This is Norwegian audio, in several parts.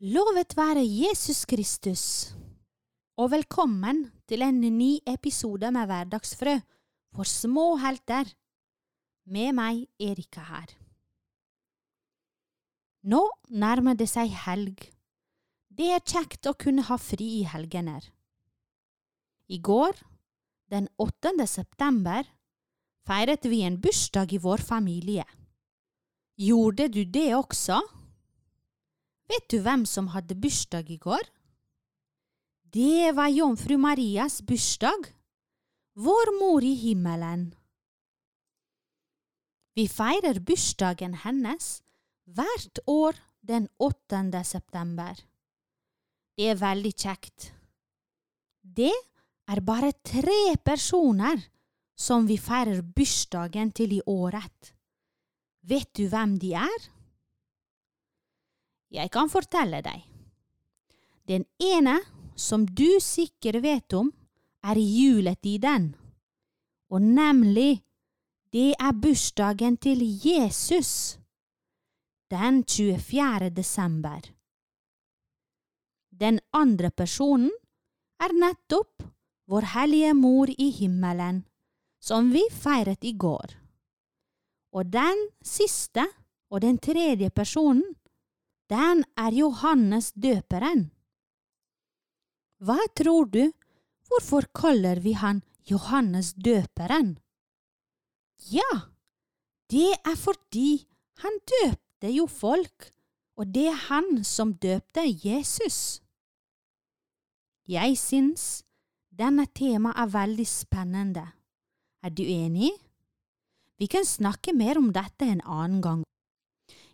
Lovet være Jesus Kristus, og velkommen til en ny episode med Hverdagsfrø for små helter, med meg Erika her. Nå nærmer det seg helg. Det er kjekt å kunne ha fri i helgener. I går, den 8. september, feiret vi en bursdag i vår familie. Gjorde du det også? Vet du hvem som hadde bursdag i går? Det var jomfru Marias bursdag, vår mor i himmelen. Vi feirer bursdagen hennes hvert år den 8. september. Det er veldig kjekt. Det er bare tre personer som vi feirer bursdagen til i året. Vet du hvem de er? Jeg kan fortelle deg. Den ene, som du sikkert vet om, er juletiden, og nemlig det er bursdagen til Jesus, den 24. desember. Den andre personen er nettopp Vår Hellige Mor i himmelen, som vi feiret i går. Og den siste og den tredje personen den er Johannes døperen. Hva tror du, hvorfor kaller vi han Johannes døperen? Ja, det er fordi han døpte jo folk, og det er han som døpte Jesus. Jeg syns denne temaet er veldig spennende. Er du enig? Vi kan snakke mer om dette en annen gang.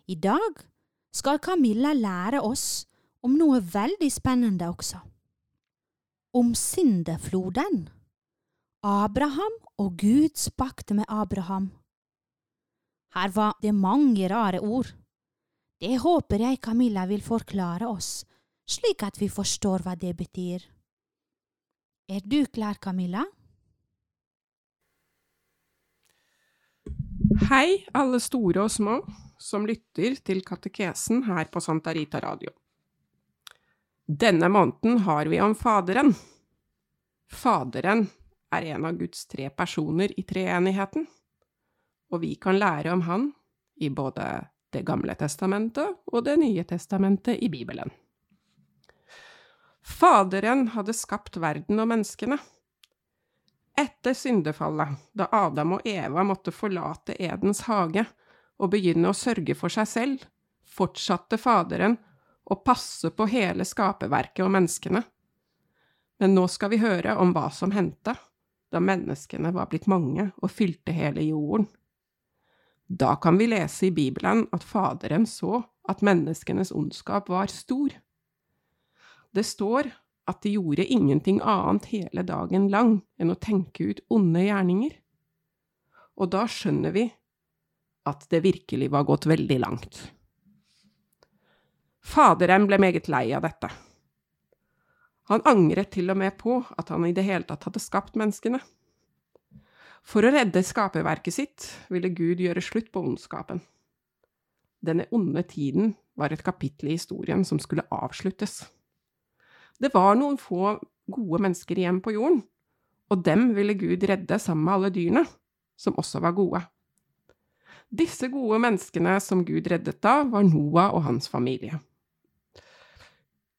I dag skal Camilla lære oss om noe veldig spennende også. Om syndefloden. Abraham og Guds pakt med Abraham. Her var det mange rare ord. Det håper jeg Camilla vil forklare oss, slik at vi forstår hva det betyr. Er du klar, Camilla? Hei, alle store og små som lytter til katekesen her på Santa Rita Radio. Denne måneden har vi om Faderen. Faderen er en av Guds tre personer i treenigheten, og vi kan lære om han i både Det gamle testamentet og Det nye testamentet i Bibelen. Faderen hadde skapt verden og menneskene. Etter syndefallet, da Adam og Eva måtte forlate Edens hage og begynne å sørge for seg selv, fortsatte Faderen å passe på hele skaperverket og menneskene. Men nå skal vi høre om hva som hendte da menneskene var blitt mange og fylte hele jorden. Da kan vi lese i Bibelen at Faderen så at menneskenes ondskap var stor. Det står at de gjorde ingenting annet hele dagen lang enn å tenke ut onde gjerninger. Og da skjønner vi at det virkelig var gått veldig langt. Faderen ble meget lei av dette. Han angret til og med på at han i det hele tatt hadde skapt menneskene. For å redde skaperverket sitt ville Gud gjøre slutt på ondskapen. Denne onde tiden var et kapittel i historien som skulle avsluttes. Det var noen få gode mennesker igjen på jorden, og dem ville Gud redde sammen med alle dyrene, som også var gode. Disse gode menneskene som Gud reddet da, var Noah og hans familie.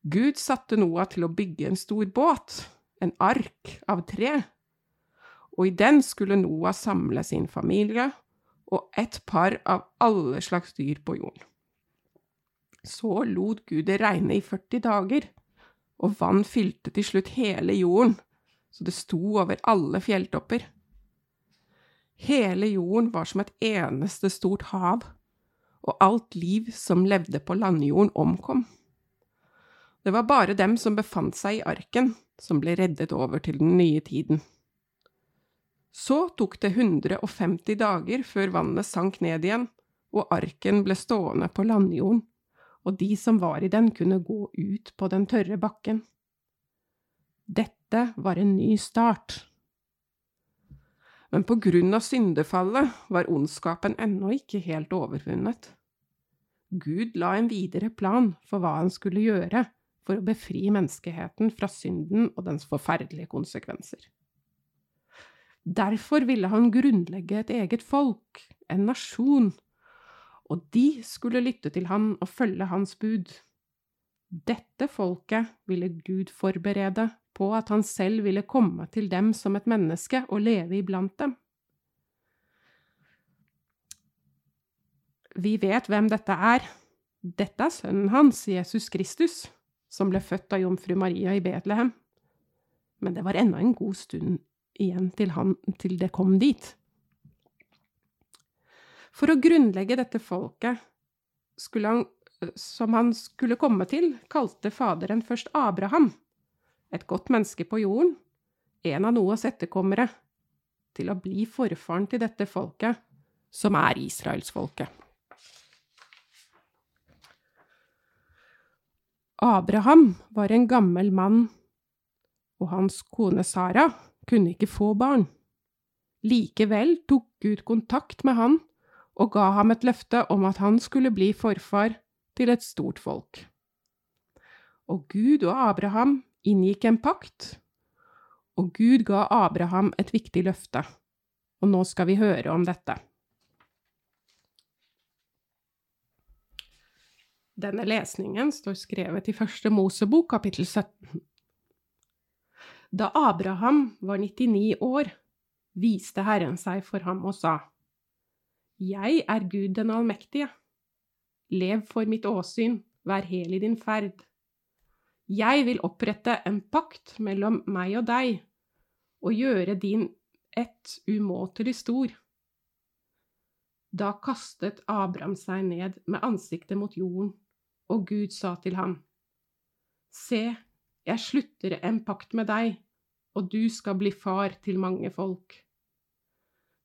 Gud satte Noah til å bygge en stor båt, en ark av tre, og i den skulle Noah samle sin familie og et par av alle slags dyr på jorden. Så lot Gud det regne i 40 dager, og vann fylte til slutt hele jorden, så det sto over alle fjelltopper. Hele jorden var som et eneste stort hav, og alt liv som levde på landjorden, omkom. Det var bare dem som befant seg i arken, som ble reddet over til den nye tiden. Så tok det 150 dager før vannet sank ned igjen, og arken ble stående på landjorden, og de som var i den, kunne gå ut på den tørre bakken. Dette var en ny start men på grunn av syndefallet var ondskapen ennå ikke helt overvunnet. Gud la en videre plan for hva han skulle gjøre for å befri menneskeheten fra synden og dens forferdelige konsekvenser. Derfor ville han grunnlegge et eget folk, en nasjon, og de skulle lytte til han og følge hans bud. Dette folket ville Gud forberede på at han selv ville komme til dem som et menneske og leve iblant dem. Vi vet hvem dette er. Dette er sønnen hans, Jesus Kristus, som ble født av jomfru Maria i Betlehem. Men det var ennå en god stund igjen til, han, til det kom dit. For å grunnlegge dette folket han, som han skulle komme til, kalte Faderen først Abraham, et godt menneske på jorden, en av Noas etterkommere, til å bli forfaren til dette folket, som er israelsfolket. Abraham var en gammel mann, og hans kone Sara kunne ikke få barn. Likevel tok Gud kontakt med han og ga ham et løfte om at han skulle bli forfar til et stort folk. Og Gud og Abraham inngikk en pakt, og Gud ga Abraham et viktig løfte. Og nå skal vi høre om dette. Denne lesningen står skrevet i Første Mosebok, kapittel 17. Da Abraham var 99 år, viste Herren seg for ham og sa, Jeg er Gud den allmektige. Lev for mitt åsyn, vær hel i din ferd. Jeg vil opprette en pakt mellom meg og deg, og gjøre din ett umåtelig stor. Da kastet Abraham seg ned med ansiktet mot jorden og Gud sa til ham, Se, jeg slutter en pakt med deg, og du skal bli far til mange folk.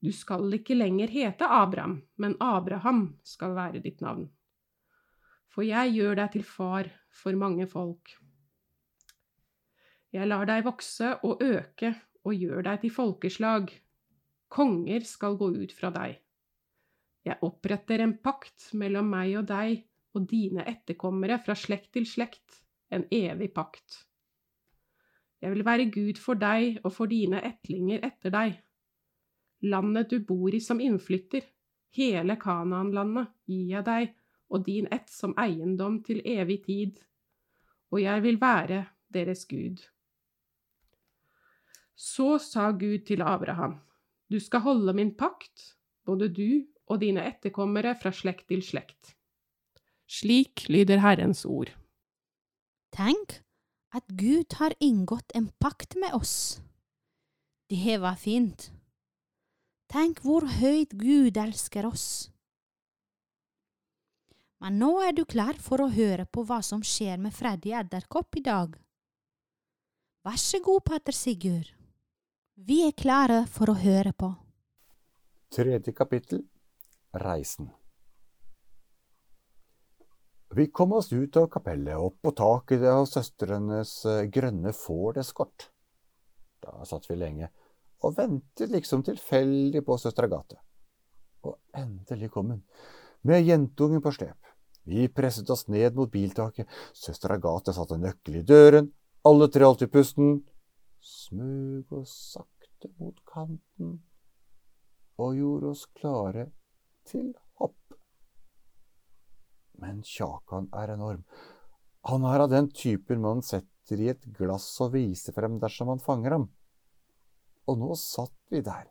Du skal ikke lenger hete Abraham, men Abraham skal være ditt navn. For jeg gjør deg til far for mange folk. Jeg lar deg vokse og øke og gjør deg til folkeslag. Konger skal gå ut fra deg. Jeg oppretter en pakt mellom meg og deg og dine etterkommere fra slekt til slekt, en evig pakt. Jeg vil være Gud for deg og for dine ettlinger etter deg. Landet du bor i som innflytter, hele Kanaan-landet, gir jeg deg og din ett som eiendom til evig tid, og jeg vil være deres Gud. Så sa Gud til Abraham, du skal holde min pakt, både du og dine etterkommere fra slekt til slekt. Slik lyder Herrens ord. Tenk at Gud har inngått en pakt med oss. Det var fint. Tenk hvor høyt Gud elsker oss. Men nå er du klar for å høre på hva som skjer med Freddy Edderkopp i dag. Vær så god, pater Sigurd. Vi er klare for å høre på. Tredje kapittel Reisen. Vi kom oss ut av kapellet, opp på taket av søstrenes eh, grønne Ford-eskort. Da satt vi lenge og ventet liksom tilfeldig på søster Agathe. Og endelig kom hun, med jentungen på slep. Vi presset oss ned mot biltaket, søster Agathe satte nøkkel i døren, alle tre holdt i pusten, smøg oss sakte mot kanten og gjorde oss klare til hopp. men Kjakan er enorm. Han er av den typen man setter i et glass og viser frem dersom man fanger ham. Og nå satt vi der,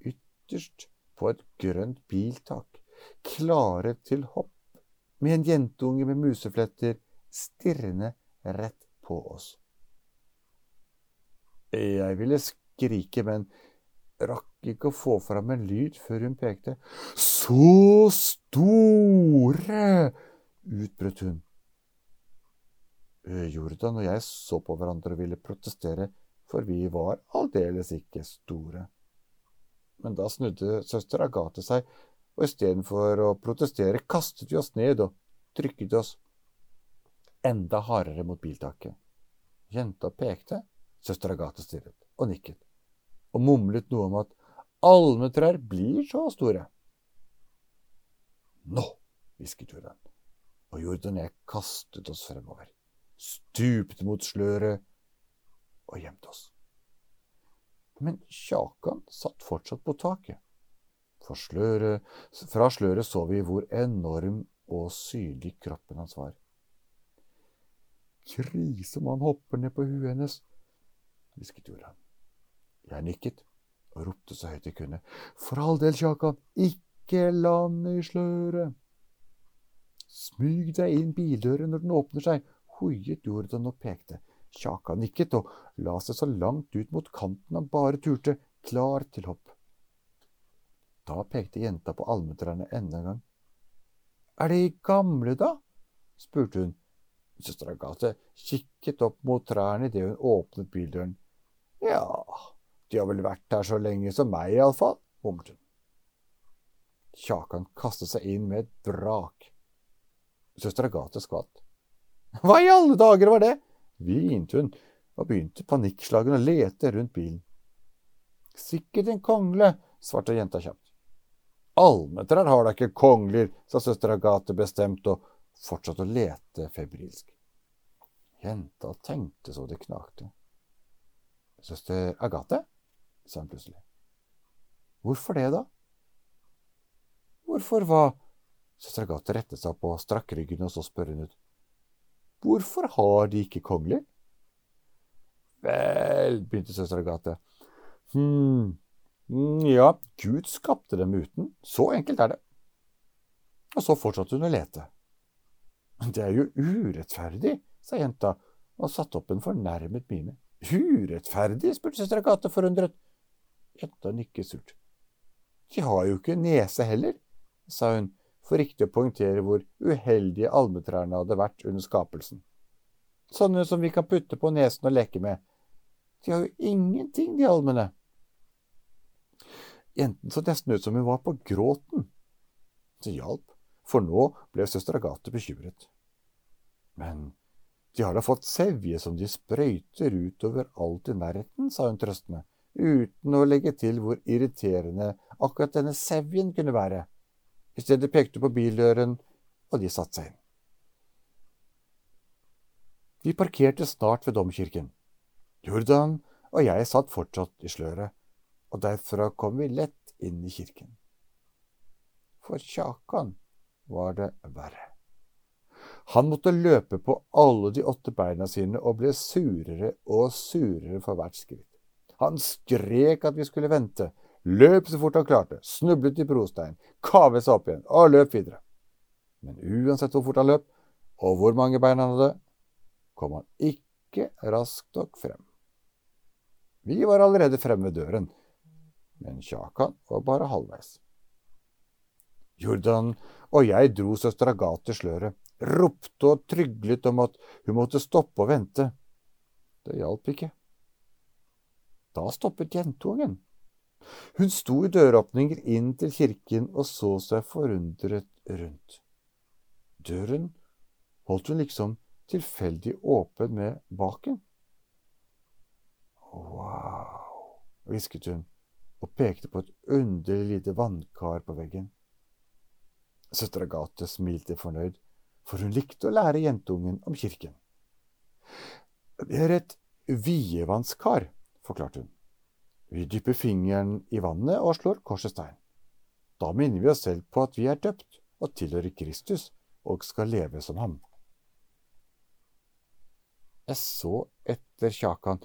ytterst på et grønt biltak, klare til hopp, med en jentunge med musefletter stirrende rett på oss. Jeg ville skrike, men rakk ikke å få fram en lyd før hun pekte. Så store! utbrøt hun. Jordan og jeg så på hverandre og ville protestere, for vi var aldeles ikke store. Men da snudde søster Agathe seg, og istedenfor å protestere kastet vi oss ned og trykket oss enda hardere mot biltaket. Jenta pekte, søster Agathe stirret og nikket og mumlet noe om at almetrær blir så store. Nå, hvisket Jordan. Og Jordan og jeg kastet oss fremover, stupte mot sløret og gjemte oss. Men Kjakan satt fortsatt på taket. Sløret, fra sløret så vi hvor enorm og syrlig kroppen hans var. Krise om han hopper ned på huet hennes, hvisket Jorda. Jeg nikket og ropte så høyt jeg kunne. For all del, Sjakan, ikke land i sløret! Smyg deg inn bildøren når den åpner seg, hoiet Jordan og pekte. Sjakan nikket og la seg så langt ut mot kanten han bare turte, klar til hopp. Da pekte jenta på almetrærne enda en gang. Er de gamle, da? spurte hun. Søster Agathe kikket opp mot trærne idet hun åpnet bildøren. Ja, de har vel vært her så lenge som meg, iallfall, humret hun. Kjakan kastet seg inn med et brak. Søster Agathe skvatt. Hva i alle dager var det? hvinte hun og begynte panikkslagen å lete rundt bilen. Sikkert en kongle, svarte jenta kjapt. Almetrær har da ikke kongler, sa søster Agathe bestemt og fortsatte å lete febrilsk. Jenta tenkte så det knakte. Søster Agathe, sa hun plutselig. Hvorfor det, da? Hvorfor hva? Søster Agathe rettet seg opp og strakk ryggen, og så spør hun ut. Hvorfor har de ikke kongler? Vel, begynte søster Agathe. Hm, ja, Gud skapte dem uten. Så enkelt er det. Og så fortsatte hun å lete. Det er jo urettferdig, sa jenta og satte opp en fornærmet mine. Urettferdig? spurte søster Agathe forundret. Jenta nikket surt. De har jo ikke nese heller, sa hun for riktig å poengtere hvor uheldige almetrærne hadde vært under skapelsen. Sånne som vi kan putte på nesen og leke med. De har jo ingenting, de almene. Jenten så nesten ut som hun var på gråten. Det hjalp, for nå ble søster Agathe bekymret. Men de har da fått sevje som de sprøyter utover alt i nærheten, sa hun trøstende, uten å legge til hvor irriterende akkurat denne sevjen kunne være. I stedet pekte hun på bildøren, og de satte seg inn. Vi parkerte snart ved domkirken. Jordan og jeg satt fortsatt i sløret, og derfra kom vi lett inn i kirken. For Kjakan var det verre. Han måtte løpe på alle de åtte beina sine og ble surere og surere for hvert skritt. Han skrek at vi skulle vente, løp så fort han klarte, snublet i brostein, kavet seg opp igjen og løp videre. Men uansett hvor fort han løp, og hvor mange bein han hadde, kom han ikke raskt nok frem. Vi var allerede fremme ved døren, men Kjakan var bare halvveis. Jordan og jeg dro søster Agathe sløret, ropte og tryglet om at hun måtte stoppe og vente. Det hjalp ikke. Da stoppet jentungen. Hun sto i døråpninger inn til kirken og så seg forundret rundt. Døren holdt hun liksom tilfeldig åpen med baken. Wow, hvisket hun og pekte på et underlig lite vannkar på veggen. Søster Agathe smilte fornøyd, for hun likte å lære jentungen om kirken. Det er et vievannskar, forklarte hun. Vi dypper fingeren i vannet og slår korsets tegn. Da minner vi oss selv på at vi er døpt og tilhører Kristus og skal leve som ham. Jeg så etter Kjakan.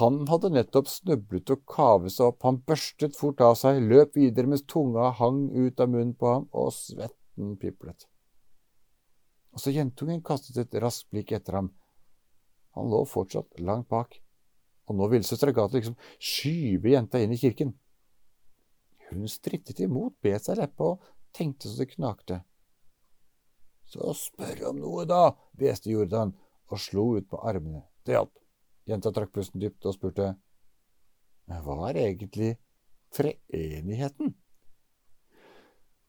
Han hadde nettopp snublet og kavet seg opp, han børstet fort av seg, løp videre mens tunga hang ut av munnen på ham, og svetten piplet. Også jentungen kastet et raskt blikk etter ham. Han lå fortsatt langt bak og nå ville søster Agathe liksom skyve jenta inn i kirken. Hun strittet imot, bet seg leppa og tenkte så det knakte. Så spør om noe, da, hveste Jordan og slo ut på armene. Det hjalp. Jenta trakk pusten dypt og spurte hva er egentlig treenigheten?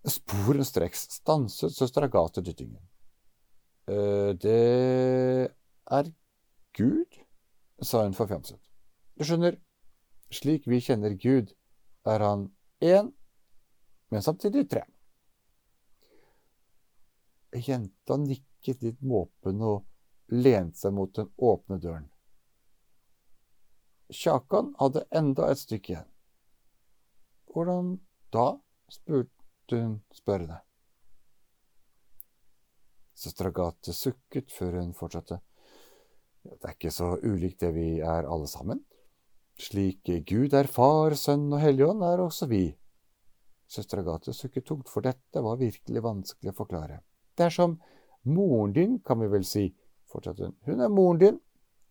Sporenstreks stanset søster Agathe dyttingen. «Eh, det er Gud, sa hun forfjamset. Du skjønner, slik vi kjenner Gud, er han én, men samtidig tre. Jenta nikket litt måpende og lente seg mot den åpne døren. Kjakan hadde enda et stykke igjen. Hvordan da? spurte hun spørrende. Søster Agathe sukket før hun fortsatte. Det er ikke så ulikt det vi er alle sammen. Slik Gud er Far, Sønn og Helligånd, er også vi. Søster Agathe sukket tungt, for dette var virkelig vanskelig å forklare. Det er som moren din, kan vi vel si, fortsatte hun. Hun er moren din,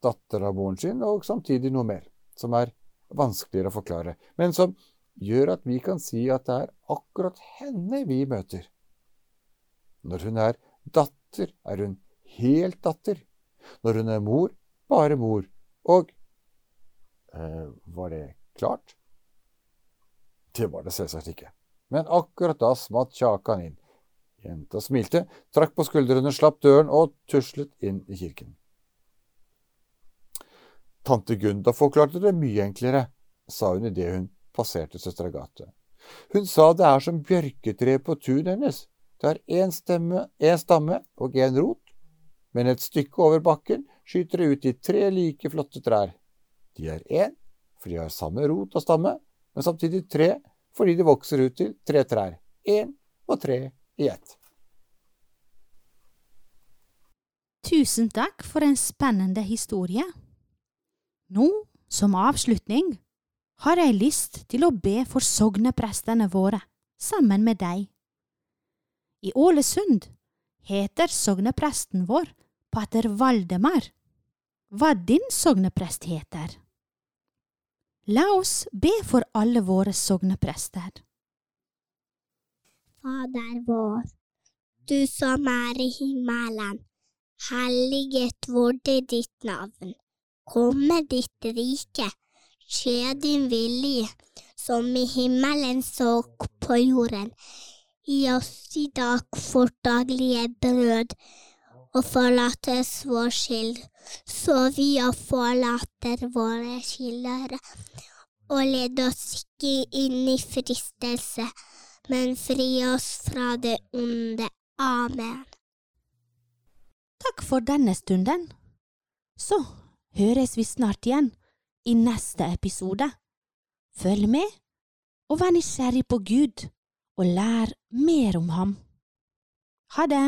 datter av moren sin, og samtidig noe mer, som er vanskeligere å forklare, men som gjør at vi kan si at det er akkurat henne vi møter. Når hun er datter, er hun helt datter. Når hun er mor, bare mor. Og eh, Var det klart? Det var det selvsagt ikke. Men akkurat da smatt Kjakan inn. Jenta smilte, trakk på skuldrene, slapp døren og tuslet inn i kirken. Tante Gunda forklarte det mye enklere, sa hun idet hun passerte søstera Gate. Hun sa det er som bjørketre på tunet hennes. Det har én stamme og én rot, men et stykke over bakken skyter det ut i tre like flotte trær. De er én, for de har samme rot og stamme, men samtidig tre fordi de vokser ut til tre trær. Én og tre i ett. Tusen takk for en spennende historie. Nå, som avslutning, har jeg lyst til å be for sogneprestene våre, sammen med deg. I Ålesund heter sognepresten vår pater Valdemar. Hva din sogneprest heter? La oss be for alle våre sogneprester. Fader vår, du som er i himmelen. Helliget vorde ditt navn. Komme ditt rike. Skje din vilje, som i himmelen så på jorden. Gi oss i dag vårt daglige brød, og forlat oss vår skyld, så vi forlater våre skyldere. Og led oss ikke inn i fristelse, men fri oss fra det onde. Amen. Takk for denne stunden. Så høres vi snart igjen i neste episode. Følg med, og vær nysgjerrig på Gud og lær mer om ham. Ha det!